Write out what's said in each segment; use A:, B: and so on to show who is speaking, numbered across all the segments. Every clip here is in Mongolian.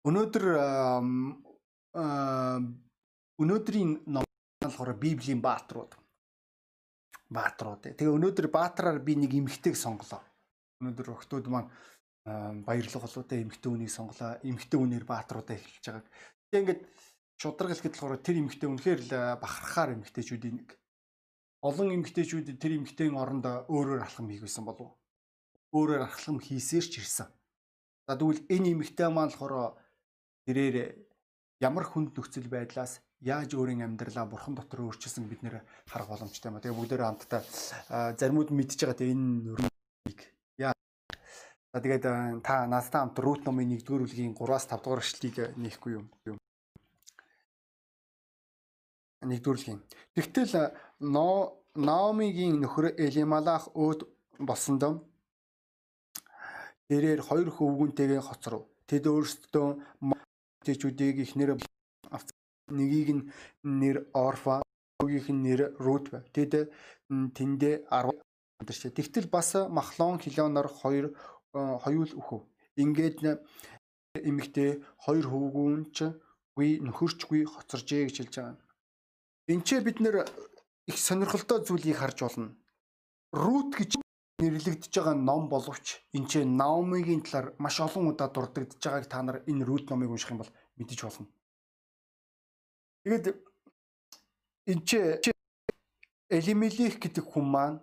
A: Өнөөдөр өнөөдрийн ном болохоор Библийн бааtruуд. Бааtruуд. Тэгээ өнөөдөр баатраар би нэг эмгтэйг сонголоо. Өнөөдөр охтууд маань баярлах болоо те эмгтэй үнийг сонголоо. Эмгтэй үнээр баатруудаа эхэлж байгааг. Тэгээ ингээд шудраг хэлэхэд болохоор тэр эмгтэй үнэхээр л бахархаар эмгтэйчүүдийн нэг. Олон эмгтэйчүүд тэр эмгтэйн оронд өөрөөр алхам хийх байсан болов. Өөрөөр алхам хийсээр ч ирсэн. За тэгвэл энэ эмгтэй маань болохоор тэрээр ямар хүнд нөхцөл байдлаас яаж өөрийн амьдралаа бурхан дотор өөрчилсөн бид нэр харах боломжтой юм. Тэгээ бүгдээрээ хамтдаа заримуд мэдж байгаа те энэ өрөөнийг яа. За тэгээд та надтай хамт Рут номын 1-р бүлгийн 3-аас 5 дугаар эшлэлийг нээхгүй юм. 1-р бүлгийн. Тэгтэл Наомигийн нөхөр Элималах өөд болсонд тэрээр хоёр хөвгүнтэйгээ хоцров. Тэд өөрсдөө Тэжүүдийг эхнэр нэгийг нь нэр Орфа, нөгөөх нь нэр Рут байв. Тэд тэндээ 10 амьдарч. Тэгтэл бас Махлон Хилонор хоёр хоёул өхөв. Ингээд эмэгтэй хоёр хөвгүүнч гүй нөхөрчгүй хоцоржээ гэж хэлж байгаа. Энд ч бид нэр их сонирхолтой зүйлийг харж болно. Рут гэж нэрлэгдэж байгаа ном боловч энэ ч Наомигийн талаар маш олон удаа дурддагдж байгааг та нар энэ Рут номыг унших юм бол мэдэж болно. Тэгээд энэ ч Элимелих гэдэг хүн маань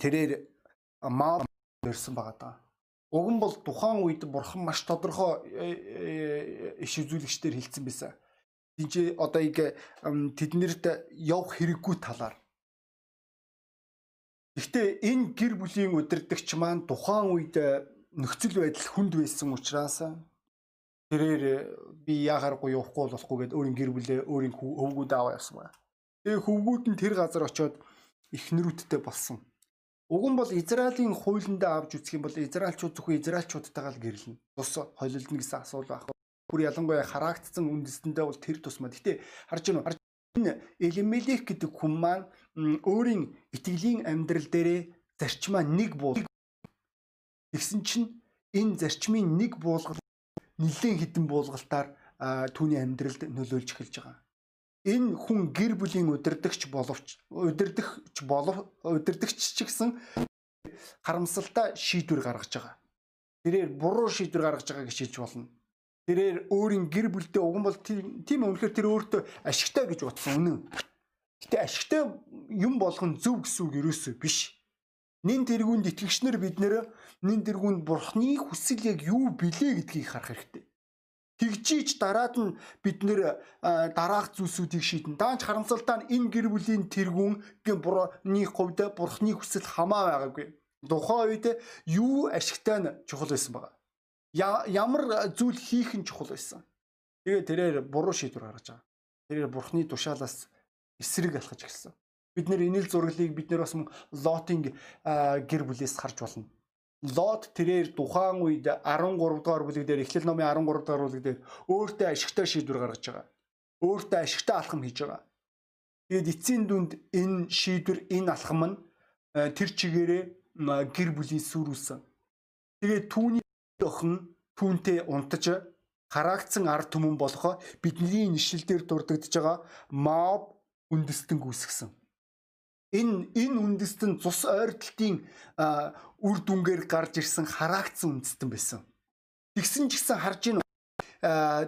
A: тэрээр маа өрсөн байгаа даа. Уг нь бол тухайн үед бурхан маш тодорхой э, э, иш үзүүлэгчдэр хэлсэн байсан. Тинч одоо яг тэднэрт явах хэрэггүй талаар Гэхдээ энэ гэр бүлийн удирдагч маань тухайн үед э, нөхцөл байдал хүнд байсан учраас тэрээр э, би яахааргүй явахгүй болохгүй гэдээ өөрийн гэр бүлээ өөрийн хөвгүүд аваа явсан байна. Тэгээ хөвгүүд нь тэр газар очиод ихнэрүүдтэй болсон. Уг нь бол Израилийн хуулиндаа авч үзэх юм бол Израильчууд зөвхөн Израильчуудтайгаа л гэрлэнэ. Тус холилдно гэсэн асуул байх. Бүр ялангуяа харагдсан үндэстэндээ бол тэр тусмаа. Гэтэ харж байна. Энэ Элемелек гэдэг хүн маань өөрийн итгэлийн амьдрал дээрээ зарчмаа нэг буул. Тэгсэн чинь энэ зарчмын нэг буулгал нэлээд хідэн буулгалтаар түүний амьдралд нөлөөлж эхэлж байгаа. Энэ хүн гэр бүлийн удирдахч боловч удирдахч болов удирдахч ч гэсэн харамсалтай шийдвэр гаргаж байгаа. Тэрээр буруу шийдвэр гаргаж байгаа гэж хэлж болно. Тэрээр өөрийн гэр бүлдээ уган бол тийм үнэхээр тэр өөртөө ашигтай гэж утсан үнэн. Гэтэ ашигтай юм болгон зөв гэсэн үг ерөөсөө биш. Нин тэргуунд итгэгчнэр бид нэр нин тэргуунд бурхны хүсэл яг юу билээ гэдгийг харах хэрэгтэй. Тэгжиж дараад нь бид нэр дараах зүйлсүүдийг шийдэн. Даанч харамсалтай нь энэ гэр бүлийн тэргүүн бурхны хувьд бурхны хүсэл хамаа байгаагүй. Тухайн үед юу ашигтай нь чухал байсан байгаа. Ямар зүйл хийх нь чухал байсан. Тэгээ тэрээр буруу шийдвэр гаргаж байгаа. Тэрээр бурхны тушаалаас эсрэг алхаж эхэлсэн. Бид нэр энэ л зураглыг бид нэр бас лотинг гэр бүлээс харж болно. Лот тэрээр тухайн үед 13 дугаар бүлэг дээр Эхлэл номын 13 дугаар бүлэг дээр өөртөө ашигтай шийдвэр гаргаж байгаа. Өөртөө ашигтай алхам хийж байгаа. Тэгээд эцсийн дүнд энэ шийдвэр энэ алхам нь тэр чигээрээ гэр бүлийн сүрүүлсэн. Тэгээд түүний охин түүнтэй унтаж хараагцсан ард түмэн болох бидний нишил дээр дурддаж байгаа Моб үндэстэн гүйсгсэн. Энэ энэ үндэстэн цус ойртолтын үр дүнгээр гарч ирсэн хараагцсан үндэстэн байсан. Тэгсэн ч гэсэн харж ийн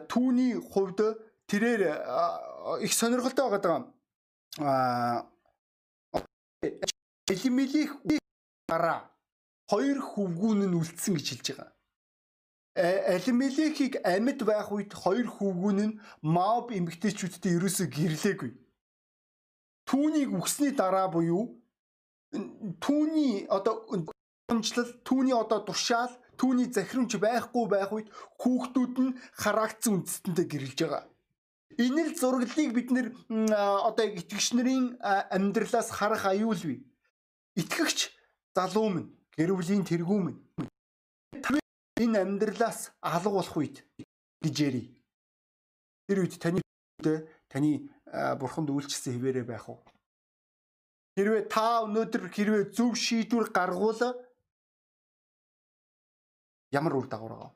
A: түүний хувьд тэрээр их сонирхолтой байгаа даа. Элимелих гараа хоёр хөвгүүн нь үлдсэн гэж хэлж байгаа. Элимелихийг амьд байх үед хоёр хөвгүүн нь Моб эмгтээчүүдтэй ерөөсө гэрлээгүй түүнийг үгсний дараа буюу түүний одоо онцлол түүний одоо тушаал түүний захирамж байхгүй байх үед хүүхдүүд нь харагдсан үндэстэнтэй гэрэлж байгаа. Энэ л зураглалыг бид нэр одоо итгэгч нарын амьдралаас харах аюул бий. Итгэгч залуу минь, гэр бүлийн тэргүү минь энэ амьдралаас алга болох үед гэж ярий. Тэр үед таны таны бурханд үйлчлсэн хэвээрээ байх уу? Хэрвээ та өнөөдөр хэрвээ зөв шийдвэр гаргуул ямар үр дагавар байгаа?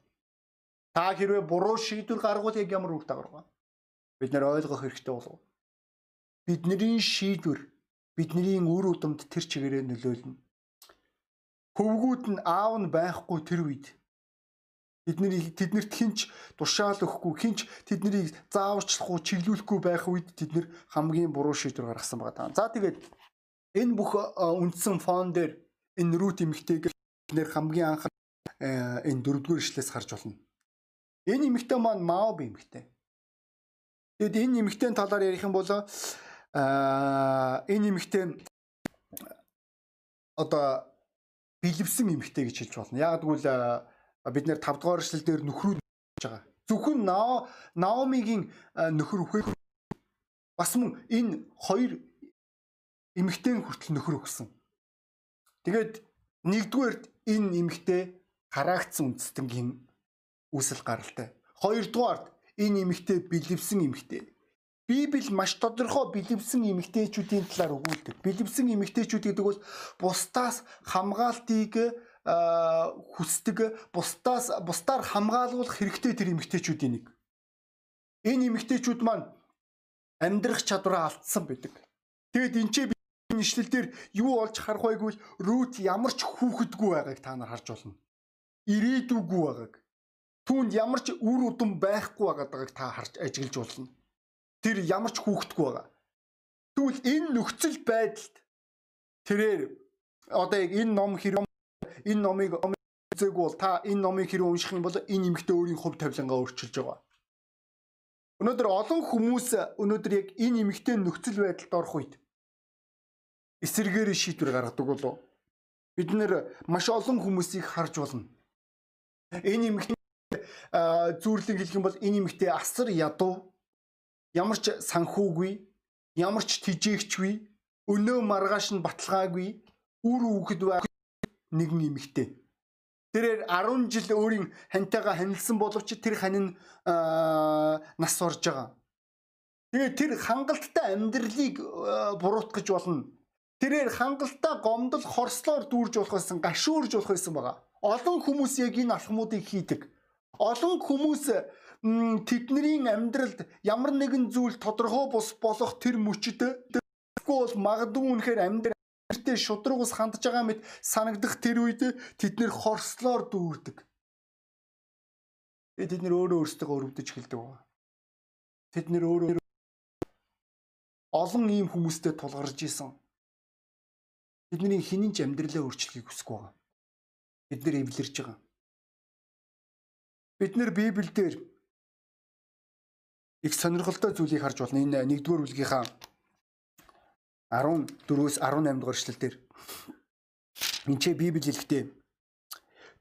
A: Та хэрвээ буруу шийдвэр гаргавал яг ямар үр дагавар вэ? Бид нэр ойлгох хэрэгтэй болов. Бидний шийдвэр бидний үр удамд тэр чигээрээ нөлөөлнө. Хөвгүүд нь аав нь байхгүй тэр үед тэднийг тэднэрт хинч тушаал өгөхгүй хинч тэднийг зааварчлахгүй чиглүүлэхгүй байх үед тэд нэр хамгийн буруу шийдвэр гаргасан байгаа. За тэгээд энэ бүх үндсэн фон дээр энэ рут эмэгтэйг нэр хамгийн анх энэ дөрөвдүгээр ишлээс харж болно. Энэ эмэгтэй маань Маоб эмэгтэй. Тэгэд энэ эмэгтэйн талаар ярих юм бол аа энэ эмэгтэй одоо бэлэвсэн эмэгтэй гэж хэлж болно. Яг гэвэл бид нэр 5 дугаар эшлэл дээр нөхрүүд байгаа. Зөвхөн Наомигийн нөхөр үхэх бас мөн энэ хоёр эмэгтэй хүртэл нөхөр өгсөн. Тэгээд нэгдүгээрт энэ эмэгтэй хараагцсан үндэстэнгийн үүсэл гаралтай. Хоёрдугаарт энэ эмэгтэй бэлэвсэн эмэгтэй. Библи маш тодорхой бэлэвсэн эмэгтэйчүүдийн талаар өгүүлдэг. Бэлэвсэн эмэгтэйчүүд гэдэг бол бусдаас хамгаалтыг хүсдэг, бусдаас бусдаар хамгаалуулах хэрэгтэй тэр эмэгтэйчүүдийн нэг. Энэ эмэгтэйчүүд маань амьдрах чадвараа алдсан байдаг. Тэгэд энэ ч нэшлэл дээр юу олж харах байггүй рут ямар ч хүүхэдгүй байгааг та нар харж болно. Ирээдүггүй байгааг түүнд ямар ч үр удам байхгүй байгааг та харж ажиглаж болно. Тэр ямар ч хүүхдгүй байгаа. Тэгвэл энэ нөхцөл байдалд тэрээр одоо яг энэ ном хэрэг энэ номыг үзээгүй бол та энэ номыг хэрэг унших юм бол энэ эмэгтэй өөрийн хувь тавилангаа өөрчилж байгаа. Өнөөдөр олон хүмүүс өнөөдөр яг энэ эмэгтэй нөхцөл байдалд орох үед эсэргээр шийдвэр гаргадаг болов. Бид нэр маш олон хүмүүсийг харж болно. Энэ эмэгтэй зүүрлэн хэлэх юм бол энэ эмэгтэй асар ядуу ямар ч санхүүгүй ямар ч тижээгчгүй өнөө маргааш нь баталгаагүй үр үгэд нэгэн эмэгтэй тэрээр 10 жил өөрийн хантайгаа ханилсан боловч тэр хань нь нас орж байгаа. Тэгээ тэр хангалттай амьдралыг буруутгаж болно. Тэрээр хангалттай гомдол хорслоор дүүрж болох байсан, гашуурж болох байсан байгаа. Олон хүмүүс яг энэ алхмуудыг хийдэг олон хүмүүс тэдний амьдралд ямар нэгэн зүйл тодорхой бус болох тэр мөчөд бол магадгүй үнэхээр амьдралтай шудраг ус хандж байгаа мэт санагдах тэр үед тэд нэр хорслоор дүүрдэг. Тэд нэр өөрөө өөрсдөө өрөвдөж эхэлдэг байна. Тэд нэр өөрөө олон ийм хүмүүстэй тулгарж исэн. Бидний хинэн ч амьдралаа өөрчлөхийг хүсэхгүй байгаа. Бид нэр эвлэрж байгаа. Бид нэр Библиэлд их сонирхолтой зүйлийг харж байна. Энэ 1-р бүлгийнхаа 14-өөс 18 дугаар эшлэлдэр энэ ч Библи хэлэхдээ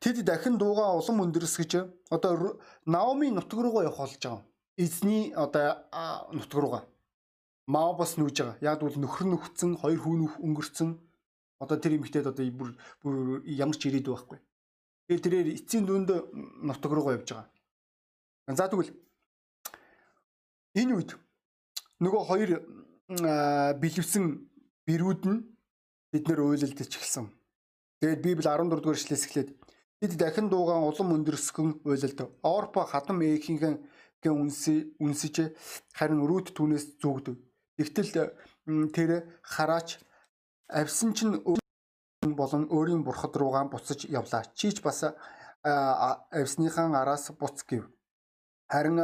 A: тэд дахин дууга улам өндөрсгөж одоо Наоми нутг руугаа явах болж байгаа. Эзний одоо нутг руугаа. Маа бас нүүж байгаа. Яг бол нөхөр нөхцөн, хоёр хүн өнгөрцөн. Одоо тэр эмэгтэйд одоо бүр бүр ямар ч ирээдүй байхгүй. Тэгээд тэрээр эцсийн дүнд нутаг руугаа явж байгаа. За тэгвэл энэ үед нөгөө хоёр бэлэвсэн бэрүүд нь бид нэр уйлалдаж эхэлсэн. Тэгээд Библи 14 дугаар эшлээс эхлээд бид дахин дуугаан улам өндөрсгөн уйлалд. Орпо хатам эехийнхэн гэн үнсэ үнсэж харин рүүд түүнээс зүгдэв. Тэгтэл тэр хараач авсан чинь болон өөрийн бурхад руугаа буцаж явлаа. Чи ч бас авсныхан араас буц гэв. Харин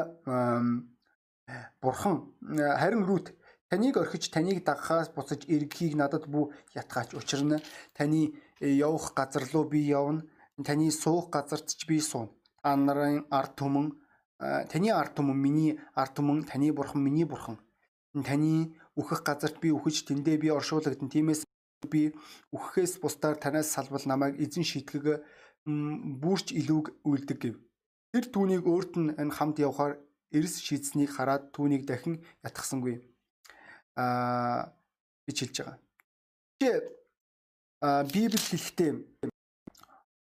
A: бурхан харин рүүт таныг орхиж таныг дагахаас буцаж эргэхийг надад бүү ятгаач. Учир нь таны явах газар руу би явна. Таны суух газарт ч би суун. Та нарын ард түмэн таны ард түмэн миний ард түмэн таны бурхан миний бурхан. Таны үхэх газарт би үхэж тэндээ би оршуулгадсан. Тиймээс би үхэхээс бусдаар танаас салбал намайг эзэн шийтгэг бүрч илүүг үлдэг гэв. Тэр түүнийг өөрт нь энэ хамт явхаар эрс шийдсэнийг хараад түүнийг дахин ятгсангүй. Аа гэж хэлж байгаа. Тэгээ Библи хэлэхдээ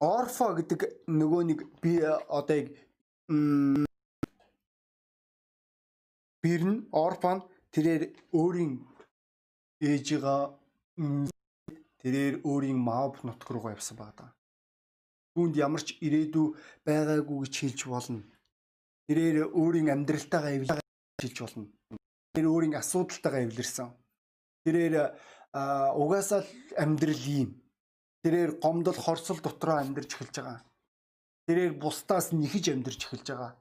A: орфо гэдэг нөгөө нэг би одоо яг бэрн орфан тэрээр өөрийн ээжига тэрээр өөрийн мав нутг руугаа явсан байгаа. Түүнд ямар ч ирээдүй байгаагүй гэж хэлж болно. Тэрээр өөрийн амьдралтайгаа эвлэж болно. Тэр өөрийн асуудалтайгаа эвлэрсэн. Тэрээр угаасаа л амьдрал ийм. Тэрээр гомдол хорсол дотроо амьдарч эхэлж байгаа. Тэрээр бусдаас нэхэж амьдарч эхэлж байгаа.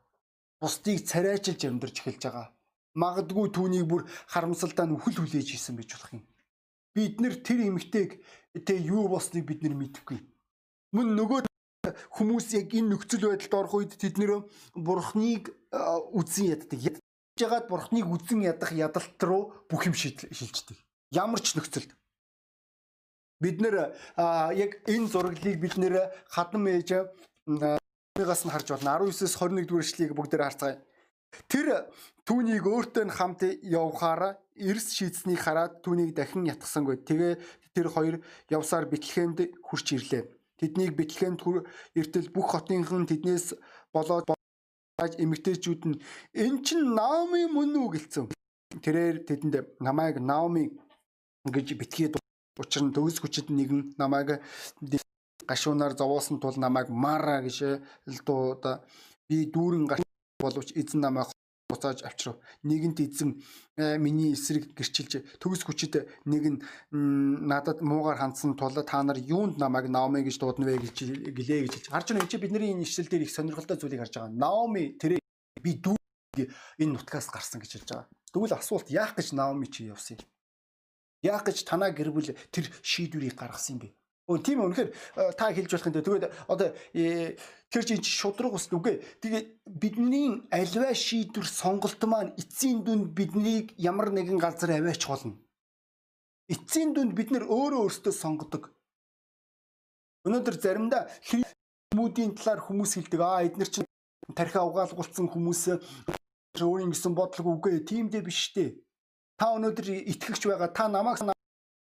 A: Бусдыг царайчилж амьдарч эхэлж байгаа. Магадгүй түүнийг бүр харамсалдаа нүхэл хүлээж исэн байж болох юм. Бид нэр тэр эмгтэйг тэ юу болсныг бид нэр мэдэхгүй. Мөн нөгөө хүмүүс яг энэ нөхцөл байдалд орох үед тэд нэр бурхныг үзэн яддаг. Ядж ягаад бурхныг үзэн ядах ядалт руу бүх юм шилждэг. Ямар ч нөхцөлд бид нэр яг энэ зураглыг бид нэр хадам ээж гаас нь харж байна. 19-с 21 дугаар эшлэгийг бүгдээр харцгаая. Тэр түүнийг өөртөө хамт явхаараа эрс шийдсэнийг хараад түүнийг дахин ятгсангүй. Тэгээ тэр хоёр явсаар Бэтлехемд хурч ирлээ. Тэднийг Бэтлехемд эртэл бүх хотынхан тэднээс болоод байж эмэгтэйчүүд нь эн чин Наоми мөн үү гэлцэн. Тэрээр тэдэнд намайг Наоми гэж битгий учир нь төгс хүчит нэгэн намайг гашуунаар зовоосон тул намайг Мара гэж дуу би дүүрэн боловч эзэн намайг буцааж авчрав. Нэгэнт эзэн «Э, миний эсрэг гэрчилж төгс хүчит нэг нь надад муугар хандсан тул та нар юунд намайг Наоми гэж дуудна вэ гэж гэлээ гэж хэлж. Харж байна энэ бидний энэ ишлэл дээр их сонирхолтой зүйлийг харж байгаа. Наоми тэр би дүү энэ нутгаас гарсан гэж хэлж байгаа. Тэгвэл асуулт яах гэж Наоми чи явсан юм? Яах гэж танаа гэр бүл тэр шийдвэрийг гаргасан юм бэ? Өө тийм үнэхээр э, та хэлж болох юм дээ. Тэгээд одоо э, тэр чинь шудраг ус үгүй. Тэгээд бидний альва шийдвэр сонголт маань эцсийн дүнд биднийг ямар нэгэн газар аваач болно. Эцсийн дүнд бид нөр өөрөө өөрсдөө сонгодог. Өнөөдөр заримдаа хүмүүдийн талаар хүмүүс хэлдэг. Аа эдгээр чинь тархиа угаалгуулсан хүмүүс өөрийн гэсэн бодлого үгүй. Тийм дээ биш дээ. Та өнөөдөр итгэгч байгаа. Та намайг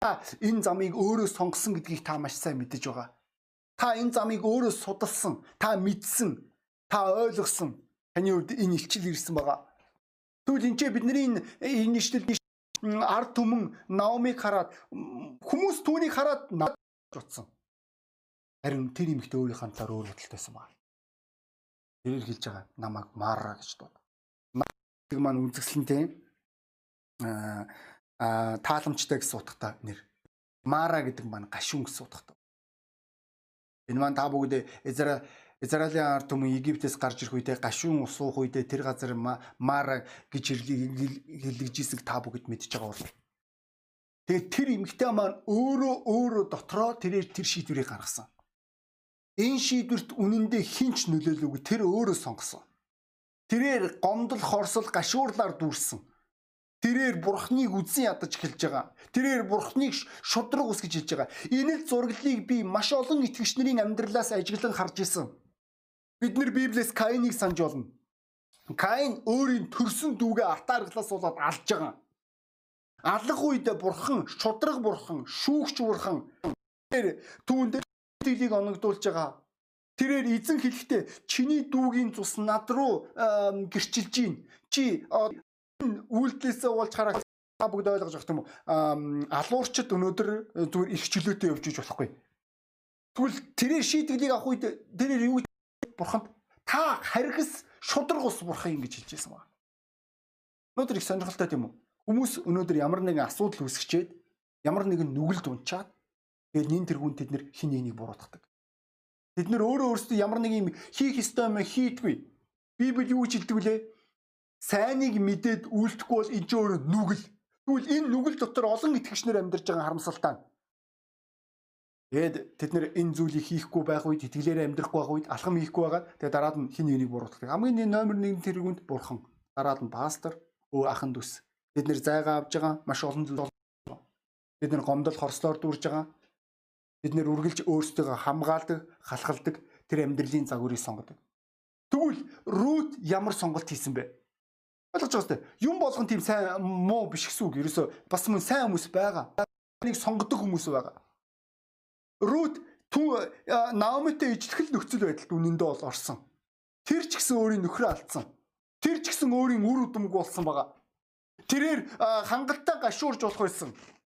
A: Та энэ замыг өөрөө сонгосон гэдгийг та маш сайн мэдэж байгаа. Та энэ замыг өөрөө судалсан, та мэдсэн, та ойлгосон. Таны хувьд энэ илчил ирсэн байгаа. Тэгвэл энэ бидний энэ ишлэл ард түмэн Наомиг хараад хүмүүс түүнийг хараад утсан. Харин тэр эмэгтэй өөрийнхөө талаар өөр бодолтойсэн байна. Тэрээр хэлж байгаа намайг Мара гэж дууд. Тэг маань үзэсгэлэнтэй аа тааламжтай гэсэн утгатай нэр. Мара гэдэг маань гашуун гэсэн утгатай. Энэ маань та бүгд Израиль Израилийн ард түмэн Египтээс гарч ирэх үедээ гашуун ус уух үедээ тэр газар Мара гэж хэлэгжисэг та бүгд мэдж байгаа бол. Тэгээд тэр эмгтээ маань өөрөө өөрөө дотроо тэрээр тэр шийдвэрийг гаргасан. Энэ шийдвэрт үнэндээ хинч нөлөөлөөгүй тэр өөрөө сонгосон. Тэрээр гомдол хорсол гашуурлаар дүүрсэн. Тэрээр бурхныг үзэн ядаж эхэлж байгаа. Тэрээр бурхныг шудраг ус гэж хэлж байгаа. Энэ л зураглалыг би маш олон итгэгч нарын амьдралаас ажиглан харж исэн. Бид нэр Библиэс Каиныг санаж болно. Каин өөрийн төрсөн дүүгээ атаарглаас болоод алж байгаа. Алах үед бурхан, шудраг бурхан, шүүгч бурхан тэр түүнд дэлийг оногдуулж байгаа. Тэрээр эзэн хэлэхдээ чиний дүүгийн цус над руу гэрчилж гин. Чи үйлдэлээсээ уулж хараа та бүгд ойлгож байгаа юм уу? Алуурчд өнөөдөр э, зүгээр их чөлөөтэй явж иж болохгүй. Тэгвэл тэрээр шийдвэрийг авах үед тэрээр юу бурханд та харгас шудраг ус бурхан юм гэж хэлж байсан ба. Өнөөдөр их сонирхолтой тийм үү? Хүмүүс өнөөдөр ямар нэгэн асуудал үүсгчээд ямар нэгэн нүгэлд унчаад тэгээд нин тэргүүн тэд нэр хин нэгийг буруутгадаг. Тэд нэр өөрөө өөрсдөө ямар нэг юм хийх ёстой юм хийдгүй. Библи юу ч хэлдэг вүлээ? Сайныг мэдээд үйлдэхгүй бол энэ ч өөр нүгэл. Тэгвэл энэ нүгэл дотор олон итгэгчнэр амьдарч байгаа харамсалтай. Тэгээд тэд нэр энэ зүйлийг хийхгүй байх үед итгэлээрээ амьдрахгүй байх үед алхам хийхгүй байгаа. Тэгээд дараад нь хин нэгийг буруутгах. Хамгийн номер 1 тэргүүнд бурхан. Дараад нь пастор, өө ахан дүүс. Бид нэр зайгаа авж байгаа маш олон зүйл. Бид нэр гомдол хорслоор дүүрж байгаа. Бид нэр үргэлж өөрсдөө хамгаалдаг, халахалдаг тэр амьдралын загварыг сонгодог. Тэгвэл Рут ямар сонголт хийсэн бэ? Ойлгож байгаа сте. Юм болгон тийм сайн муу биш гэсэн үг. Ерөөсө бас мөн сайн хүмүүс байгаа. Нэг сонгодог хүмүүс байгаа. Рут түн Наомитэй ижлэхэл нөхцөл байдалд үнэндээ бол орсон. Тэр ч гэсэн өөрийн нөхрөө алдсан. Тэр ч гэсэн өөрийн үр удамг болсон байгаа. Тэрээр хангалттай гашуурж болох байсан.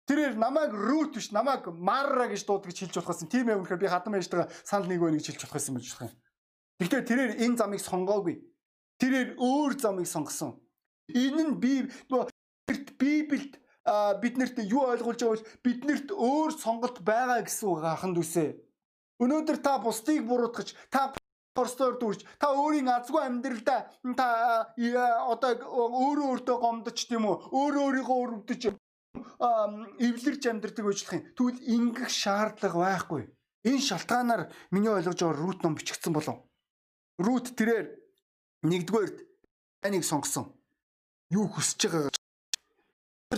A: Тэрээр намайг Рут биш намайг Марра гэж дууд гэж хэлж болох байсан. Тийм ээ үнэхээр би хадам ээжтэйгээ санал нэг вэ гэж хэлж болох байсан байж болох юм. Гэхдээ тэрээр энэ замыг сонгоогүй. тэрээр өөр замыг сонгосон. Энэ нь би Библиэд биднэрт юу ойлгуулж байгаа вэ? Биднэрт өөр сонголт байгаа гэсэн үг аханд үсэ. Өнөөдөр та бусдыг буруутгаж, та хорстоор дүрж та өөрийн азгүй амьдралдаа та одоо өөрөө өөртөө гомдож тийм үү өөрөө өөрийгөө өрөвдөж эвлэрч амьдрдаг байжлах юм. Тэгвэл ингэх шаардлага байхгүй. Энэ шалтгаанаар миний ойлгож байгаа рут ном бичигдсэн болов. Рут тэрээр нэгдүгээрт таныг сонгосон. Юу хүсэж байгаа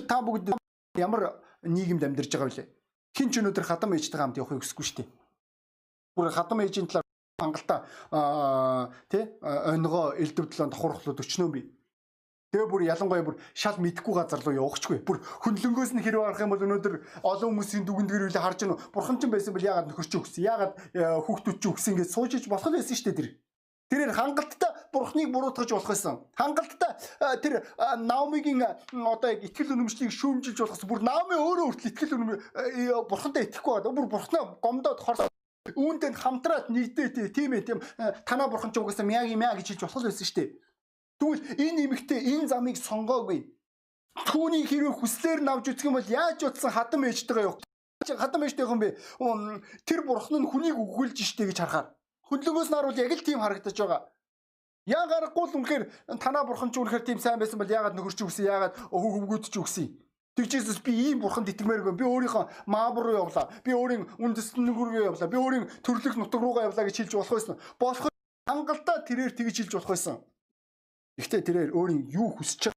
A: та бүгд ямар нийгэмд амьдарч байгаа вэ? Хин ч өнөөдөр хадам ээжтэй хамт явахыг хүсэхгүй шүү дээ. Бүр хадам ээжийн талаар хангалттай тий өнгөө элдвдлэн давхархлууд өчнөө би. Тэгээ бүр ялангуяа бүр шал мэдхгүй газар руу явахчгүй. Бүр хөндлөнгөөс нь хэрэг арах юм бол өнөөдөр олон хүмүүсийн дүгнэлтэр үлээ харж байна. Бурхан ч байсан бол яагаад нөхөрч өгсөн? Яагаад хүүхдүүд ч өгсөн гэж суужиж болох байсан шүү дээ тэр. Тэрээр хангалттай бурхныг буруутгаж болох байсан. Хангалттай тэр Наомигийн одоо яг итгэл үнэмшлийг шүүмжилж болохос бүр Наоми өөрөө хүртэл итгэл үнэм бурхантай итгэхгүй байгаа. Бүр бурхнаа гомдоод хор үүнтэй хамтраад нэгдээ тийм ээ тийм танаа бурхан ч угаасаа мяг мяг гэж хэлж болох байсан шүү дээ. Тэгвэл энэ эмэгтэй энэ замыг сонгоогүй. Түүний хэрэг хүслээр навж үзэх юм бол яаж утсан хадам ээжтэйгээ явах. Хадам ээжтэй юм бэ? Тэр бурхан нь хүнийг өгүүлж штэ гэж харахаар. Хөндлөнгөөс нь харуул яг л тийм харагдаж байгаа. Яа гарахгүй л үнэхээр танаа бурхан ч үнэхээр тийм сайн байсан бол яагаад нөхөрч өгсөн? Яагаад хөвгүүд ч өгсөн? Тэгжээс би ийм бурханд итгэмээргүй. Би өөрийнхөө маабар руу явлаа. Би өөрийн үндэстэн рүү явлаа. Би өөрийн төрлөх нутаг руугаа явлаа гэж хэлж болох байсан. Болох хангалттай тэрээр тэгж хэлж болох байсан. Гэхдээ тэрээр өөрийн юу хүсэж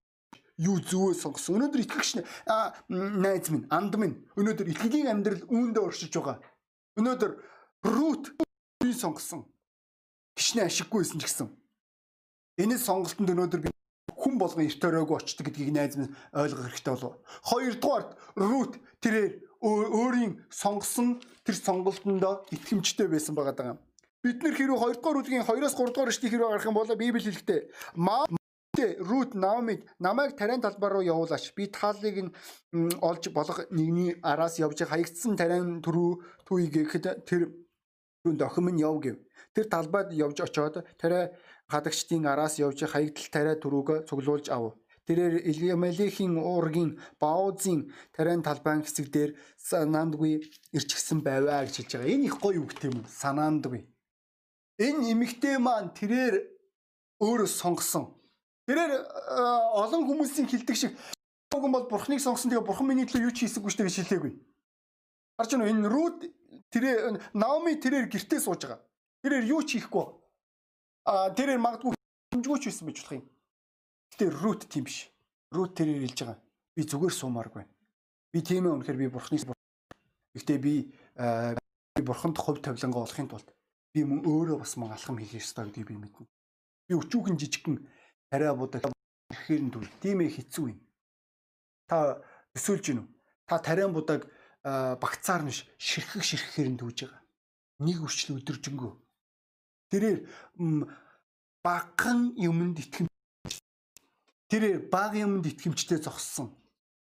A: юу зүвөө сонгосон. Өнөөдөр итгэгч найз минь, анд минь өнөөдөр итгэлийн амьдрал үүндээ оршиж байгаа. Өнөөдөр рут би сонгосон. Хичнээн ашиггүйсэн ч гэсэн. Энэ сонголтод өнөөдөр би хүн болгон эрт өрөөгөө очдөг гэдгийг найз минь ойлгох хэрэгтэй болов. Хоёрдугаарт Рут тэрээр өөрийн сонгосон тэр сонголтондоо итгэмжтэй байсан байгаа даа. Бид нэр хэрүү 2 дугаар үлгийн 2-оос 3 дугаар эшлэл хэрүү гарах юм бол Библи хэлэхдээ Рут Наомид намайг тариан талбар руу явуулаач. Би тааллыг нь олж болох нэгний араас явж хаягдсан тариан түрүү түүийг гэхэд тэр түнд охин минь яв гэв. Тэр талбайд явж очоод тариа хадагчдын араас явж хаягдал тариа түрүүг цуглуулж ав. Тэрээр Илиамелийн уургийн Баузын тариан талбайн хэсэг дээр санаандгүй ирчихсэн байваа гэж хэлж байгаа. Энэ их гоё үг тийм үү? Санаандгүй. Энэ эмэгтэй маань тэрээр өөрөө сонгосон. Тэрээр олон хүмүүсийн хилдэг шиг хүн бол бурхныг сонгосон тэгээ бурхан миний төлөө юу ч хийсэггүй штэ гэж хэлээгүй. Харж байна уу энэ Рут тэрээр Наоми тэрээр гэртээ сууж байгаа. Тэрээр юу ч хийхгүй. А тэрээр магадгүй хэмжгүүч байсан байж болох юм. Гэтэ Рут тийм биш. Рут тэрээр хэлж байгаа. Би зүгээр суумааргүй. Би тийм ээ үнэхээр би бурхны Гэхдээ би бурханд хувь тавилангаа олохын тулд би мөн өөрөө бас мөн алхам хийх ёстой гэдгийг би мэднэ. Би өчүүхэн жижигхэн тариа будаг ихээр нь түл. Тийм ээ хэцүү юм. Та өсөөлж гинүү. Та тариан будаг багцаар нь ширхэг ширхэхээр нь түүж байгаа. Нэг үрчлэл өдөржингөө Тэрээр багхан юмд итгэм тэрээр баг юмд итгэмжтэй зогссон.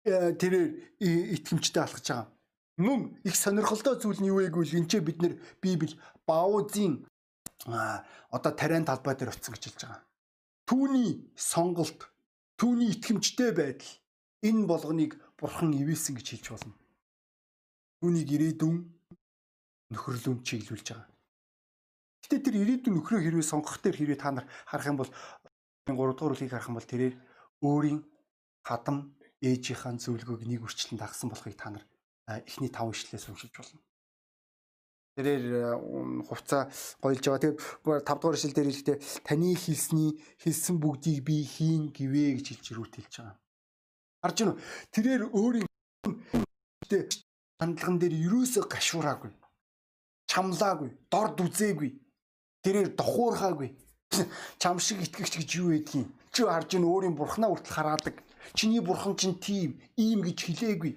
A: Э, тэрээр итгэмжтэй алхаж байгаа. Мөн их сонирхолтой зүйл нь юу вэ гэвэл энэ бид нэр Библи Баузын одоо тариан талбай дээр утсан гэж хэлж байгаа. Түүний сонголт, түүний итгэмжтэй байдал энэ болгоныг бурхан ивэлсэн гэж хэлж болно. Түүнийг ирээдүйн нөхөрлөнд чиглүүлж байгаа. Гэтэ тэр ирээдүйн нөхрөө хэрвээ сонгох дээр хэрвээ та нар харах юм бол 3 дугаар үлгийг харах юм бол тэрээр өөрийн хадам ээжийнхаа зөвлөгөөг нэг үрчлэн дагсан болохыг та нар эхний 5 ишлээс уншиж болно. Тэрээр хувцаа гойлж байгаа. Тэгээд 5 дугаар ишлэл дээр хэлэхдээ таны хэлсний хэлсэн бүгдийг би хийн гэвэ гэж хэлж рүүт хэлж байгаа. Харж уу? Тэрээр өөрийн хандлаган дээр юусоо гашуураагүй. Чамлаагүй, дорд үзээгүй тэрээр дохуурхаагүй. Чам шиг итгэгч гэж юу байдгийг чи харж ийн өөрийн бурхнаа хүртэл хараадаг. Чиний бурхан чинь тийм ийм гэж хэлээгүй.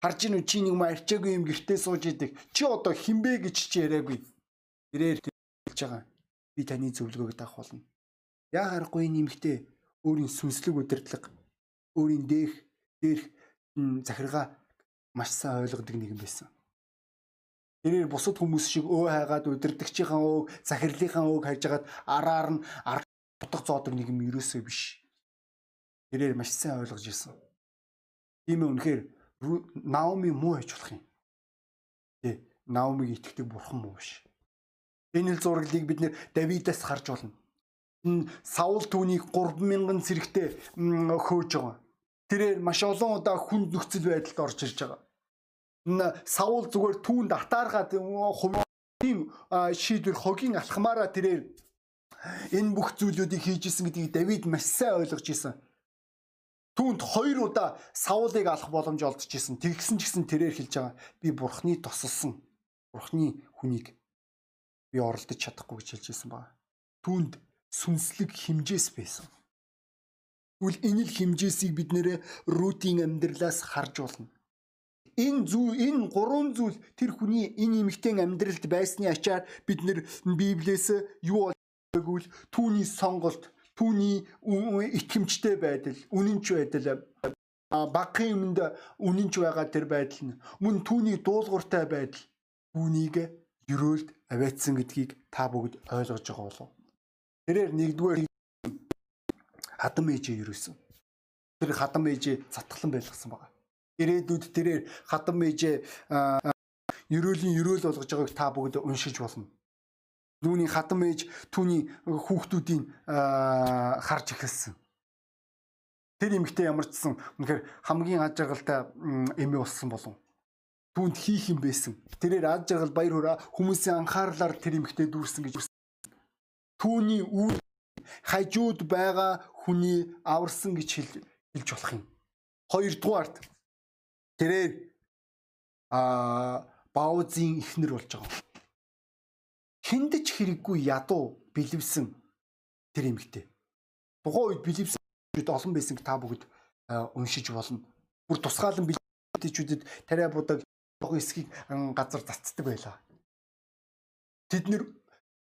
A: Харж ийн чи нэг марчаагүй юм гэртээ сууж идэг. Чи одоо хинбэ гэж чи яриаггүй. Тэрээр хэлж байгаа. Би таны зөвлөгөөг даах болно. Яа харахгүй нэмэгтэй өөрийн сүнслэг удирдлага өөрийн дээрх дээрх захиргаа маш сайн ойлгодог нэгэн байсан. Тэрээр бусад хүмүүс шиг өө хайгаад удирдахчийнхаа өөг, захирлынхаа өөг хайж хагаад араар нь утга зоодог нэг юм ерөөсөө биш. Тэрээр маш сайн ойлгож ирсэн. Тийм ээ үнэхээр Наоми муу байж болох юм. Тэ Наомиг итгэдэг бурхан муу биш. Энэ л зураглыг бид нэр Давидаас харж болно. Саул түүнийг 3000 цэрэгтэй хөөж байгаа. Тэрээр маш олон удаа хүнд нөхцөл байдалд орж ирж байгаа. Саул зүгээр түүнд атааргаад хувийн шийдвэр хогийн алхмаараа тэрээр энэ бүх зүйлүүдийг хийжсэн гэдгийг Давид маш сайн ойлгож исэн. Түүнд хоёр удаа Саулыг алах боломж олдчихсэн. Тэгсэн ч гэсэн тэрээр хэлж байгаа. Би бурхны тосолсон. Бурхны хүнийг би оролдож чадахгүй гэж хэлж исэн байна. Түүнд сүнслэг химжээс байсан. Тэгвэл энэ л химжээсийг бид нэрэ рутин амьдралаас харж болно энэ зүйл энэ гурван зүйл тэр хүний энэ эмэгтэй амьдралд байсны ачаар бид нэр Библиэс юу гэвэл түүний сонголт, түүний итгэмжтэй байдал, үнэнч байдал багын юмд үнэнч байгаа тэр байдал нь мөн түүний дуулууртай байдал түүнийг ерөөлд аваатсан гэдгийг та бүгд ойлгож байгаа болов. Тэрээр нэгдүгээр хадам ээжээ ерөөсөн. Тэр хадам ээжээ затгалан байлгасан байгаа ирээдүйд тэрээр хатан мэйжээ ерөөлийн ерөөл болгож байгааг та бүгд уншиж болно. Түүний хатан мэж түүний хүүхдүүдийн харж эхэлсэн. Тэр эмэгтэй ямар ч сан үнэхээр хамгийн аж аргалтай эмээ болсон болов. Түүнд хийх юм байсан. Тэрээр аж аргал баяр хүрээ хүмүүсийн анхаарлаар тэр эмэгтэй дүүрсэн гэж түүний үйл хажууд байгаа хүний аварсан гэж хэлж болох юм. Хоёрдугаарт тэрээр а баузын ихнэр болж байгаа. Хиндэж хэрэггүй ядуу бэлэвсэн тэр эмэгтэй. Тухайн үед бэлэвсэн олон байсан та бүгд уншиж болно. Бүр тусгаалan бэлэвчүүдэд тариа будаг эсхийг газар цацдаг байлаа. Тэд нэр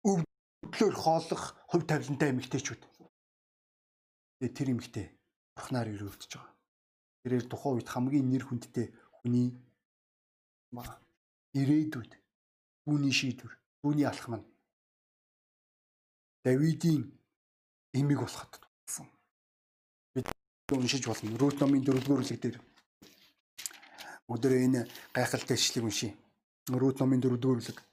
A: өвдлөөр хооллох хувь тавилантай эмэгтэйчүүд. Тэр эмэгтэй бурхнаар өрөвдөж байгаа. Тэрээр тухайн үед хамгийн нэр хүндтэй хүний ирээдүйд түүний шийдвэр, түүний алхам нь Давидын эмиг болоход болсон. Бид уншиж болно. Рут номын 4-р бүлэг дээр өдөр энэ гайхалтай ишлэгийг уншия. Рут номын 4-р бүлэг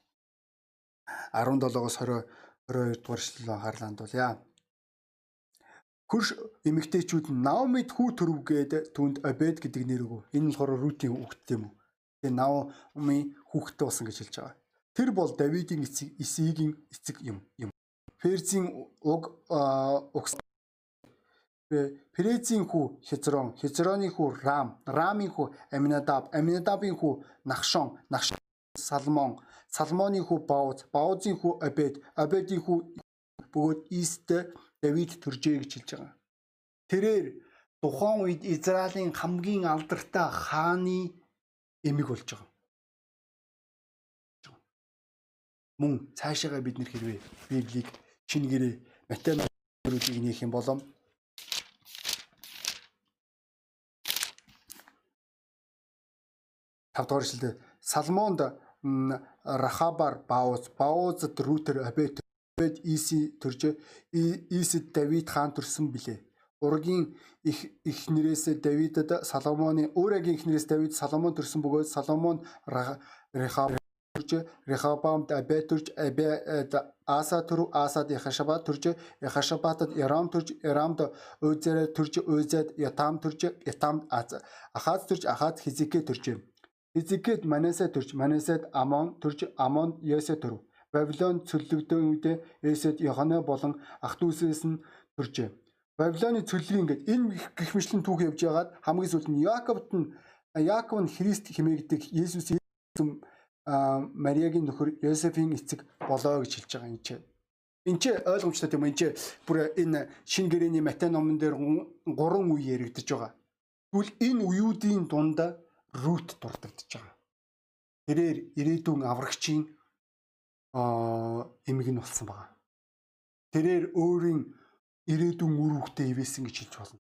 A: 17-оос 20 22 дугаар ишлэл анхаарлаа хандуулъя. Хөрш эмэгтэйчүүд нь Наомид хүү төрөвгээд түнд Обед гэдэг нэр өгөв. Энэ болохоор Рутийн хүүхэд юм уу? Тэгээ Наоми хүүхэдтэй болсон гэж хэлж байгаа. Тэр бол Давидын эцэг Исигийн эцэг юм юм. Перзийн уг угс Перезийн хүү Хезрон, Хезроны хүү Рам, Рамын хүү Аминадаб, Аминадабын хүү Нахшон, Нахшон Салмон, Салмоны хүү Бауз, Баузын хүү Обед, Обедийн хүү бөгөөд Ист Давид төржээ гэж хэлж байгаа. Тэрээр тухайн үед Израилийн хамгийн алдартай хааны эмэг болж байгаа. Мөн цаашаага бид нэр хэрвээ Библийг шинэ гэрээ Матай нөрөлийг нээх юм болом тавдугаар ишлэлд Салмонд Рахабар Бауз, Баузд Рутер Абет Бед Иси төрж Исид Давид хаан төрсөн билээ. Ургийн их их нэрээс Давидад Соломоны өөрөгийн их нэрээс Давид Соломон төрсөн бөгөөд Соломон Рехаб төрж Рехабамд Абе төрж Абе Аса төр Асад Яхашаба төрж Яхашабатад Ярам төрж Ярамд Өзэр төрж Өзэд Ятам төрж Ятам Ахаз төрж Ахаз Хизикэ төрж Хизикэд Манасэ төрж Манасэд Амон төрж Амон Ясэ төрв Бабилон цөллөгдсөн үедээ Эсэд Йохана болон ах дүүсээс нь төржээ. Бабилоны цөллөг ингээд энэ гих мэтлэн түүх явж байгаад хамгийн сүүлд нь Яаковт нь Яаков нь Христ хэмээгдэг Есүс Мариагийн нөхөр Йосефийн эцэг болоо гэж хэлж байгаа юм чи. Энд чи ойлгомжтой тийм энэ чи бүр энэ шин гэрээний Матай номон дээр гурван үе яригдж байгаа. Тэгвэл энэ үеүүдийн дунд Рут дурддаж байгаа. Тэрээр ирээдүйн аврагчийн эмэг нь болсон байгаа. Тэрээр өөрийн ирээдүйн үр хөвгтэй ивэсэн гэж хэлж болно.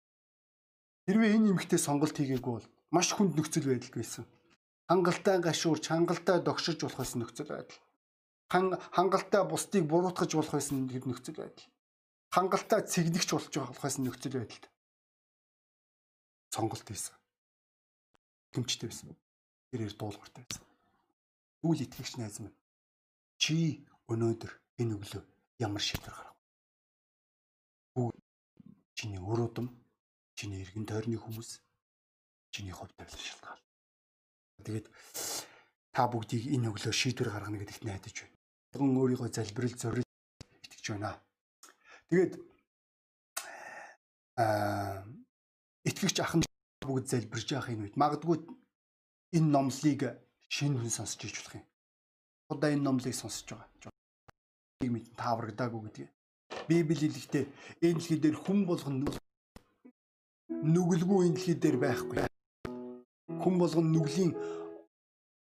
A: Хэрвээ энэ эмэгтэй сонголт хийгээгүй бол маш хүнд нөхцөл байдал байсан. Хангалттай гашуурч, хангалттай догшиж болох байсан нөхцөл байдал. Хангалттай бусдыг буруутгаж болох байсан нөхцөл байдал. хангалттай цэгнэгч болж байгаа болохоос нөхцөл байдалд сонголт хийсэн. Гэмчтэй байсан. Тэрээр дуулууртай байсан. Үйл итгэгч найз минь чи өнөөдөр энэ өглөө ямар шийдвэр гаргав? Бүгд чиний өрөөдөн, чиний эргэн тойрны хүмүүс, чиний хувь тавилан шалтгаан. Тэгээд та бүгдийг энэ өглөө шийдвэр гаргана гэдэгт найдаж байна. Тэгвэл өөрийгөө залбирал зорил итгэж байна. Тэгээд аа итгэгч ахын бүгд залбирж явах энэ үед магадгүй энэ номлыг шинэ хүн сонсч иж болох юм. Одоо энэ номлыг сонсож байгаа. Мэд тааврагдаагүй гэдгийг. Библи хэлэхдээ энэ дэлхий дээр хүн болгон нүгэлгүй энэ дэлхий дээр байхгүй. Хүн болгон нүглийн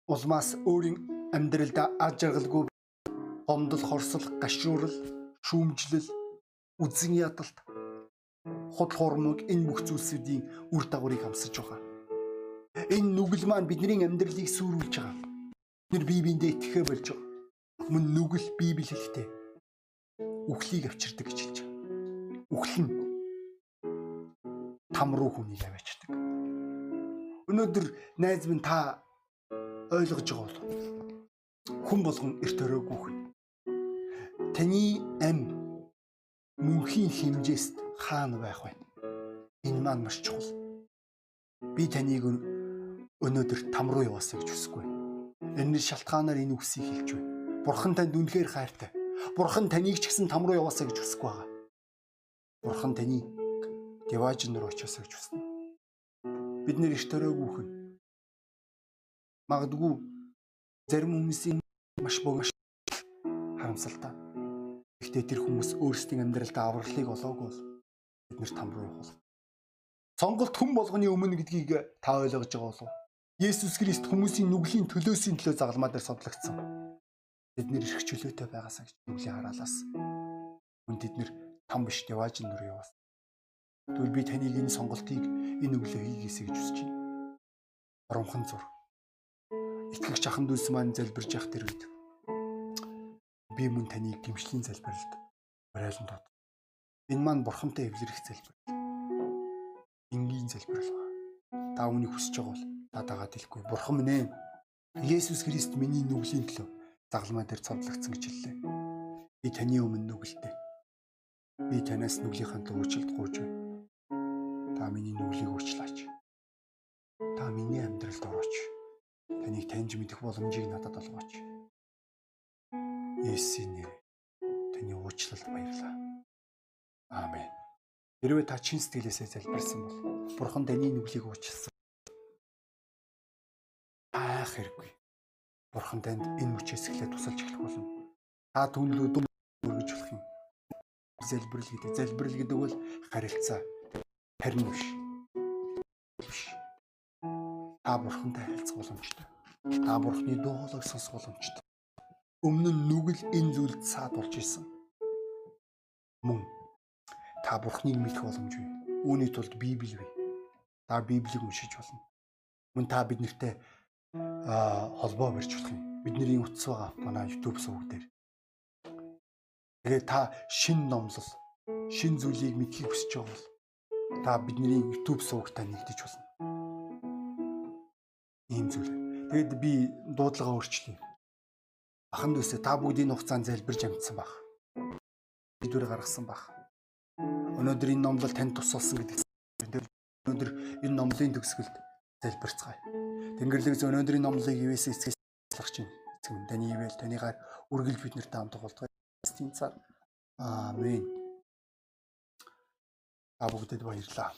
A: улмаас өөрийн амьдралд аж аргалгүй гомдол, хорсол, гашуурал, шүүмжлэл, үзэн ядалт, худал хуурмаг энэ бүх зүйлсүүдийн үр дагаврыг хамсаж байгаа. Энэ нүгэл маань бидний амьдралыг сүрүүлж байгаа. Бид бие биендээ итгэхэ болж байгаа. Мөн нүгэл Библи хэлэхдээ үхлийг авчирдаг гэж хэлж байгаа. Үхэл нь там руу хүнийг аваачдаг. Өнөөдөр найз минь та ойлгож байгаа бол хүн болгон эрт өрөөгүй хүн. Таны ам мөнхийн хэмжээст хаана байх вэ? Энэ маань маш чухал. Би таныг өнөөдөр там руу яваасаа гэж хүсэхгүй. Энэ шалтгаанаар энэ үгсийг хэлж байна. Бурхан танд үнэхээр хайртай. Бурхан таныг ч гэсэн там руу яваасаа гэж хүсэхгүй байгаа. Бурхан таны Деважин руу очиосаа гэж хүснэ. Бид нэр иш төрөөгүй хүн. Магадгүй зарим хүмүүсийн маш богош харамсалтай. Гэхдээ тэр хүмүүс өөрсдийн амьдралдаа авралыг олоогүй бол бид нэр там руу явах. Сонголт хүн болгоны өмнө гэдгийг та ойлгож байгаа болов уу? Есүс Христ хүмүүсийн нүглийн төлөөсийн төлөө загалмаа дээр содлогдсон. Бид нэр их чөлөөтэй байгаасаа гэж нүглийн хараалаас. Хүн тэд нэр там биш явааж нүр яваас. Тэгвэл би таныг энэ сонголтыг энэ өглөө хийгээсэй гэж хүсэж байна. Оромхон зур. Итгэгч ахын дүүс маань залбирж явах тэр үед би мөн таныг гимшлийн залбиралд барайлан тод. Энэ маань бурхантай эвлэрэх залбирал. Энгийн залбирал. Та үүнийг хүсэж байгаа бол та дагаад хэлэхгүй. Бурхан минь ээ. Есүс Христ миний нүглийн төлөө загалмай дээр цовдлогдсон гэж хэллээ. Би таны өмнө нүгэлтэй. Би танаас нүглийнхаа төлөө уучлалт гуйж байна. Та миний нүглийг уучлаач. Та миний амьдралд орооч. Таныг таньж мэдэх боломжийг надад олгооч. Есүсийн нэр таны уучлалд баярлаа. Аамен. Хэрвээ та чин сэтгэлээсээ залбирсан бол Бурхан таны нүглийг уучлсан яах хэрэггүй. Бурхан танд энэ мөчөөс эхлээд тусалж эхлэх болно. Та түнлүү дүм өргөж болох юм. Залбирал гэдэг. Залбирал гэдэг бол харилцаа. Харин биш. Биш. Та бурхантай харилцах боломжтой. Та бурхны дуу хоолойг сонсох боломжтой. Өмнө нь нүгэл энэ зүйлд саад болж исэн. Мөн та бурхныг мэдэх боломжгүй. Үүний тулд Библи бий. Та Библийг уншиж болно. Мөн та бид нартэй холбоо барьж болох юм. Бидний утас байгаа манай YouTube сувг дээр. Тэгээ та шин номлол, шин зүйлийг мэдхийг хүсэж байгаа бол та бидний YouTube сувгтаа нэгдэж болно. Ийм зүйл. Тэгэд би дуудлагаа өөрчлөе. Ахан дүүсээ та бүгдийн хугацаанд залбирж амтсан баг. Бидвэр гаргасан баг. Өнөөдөр энэ номлол танд тус болсон гэдэг. Өнөөдөр энэ номлын төгсгөлд залбирцгаая. Тэнгэрлэгс өнөөдрийн номлыг ивээс эцгээс ажиллах чинь эцэг таны ивэл таныгаар үргэлж бид нартай хамт болтугай. Стин цаар. Аамен. А бүгдэд баярлалаа.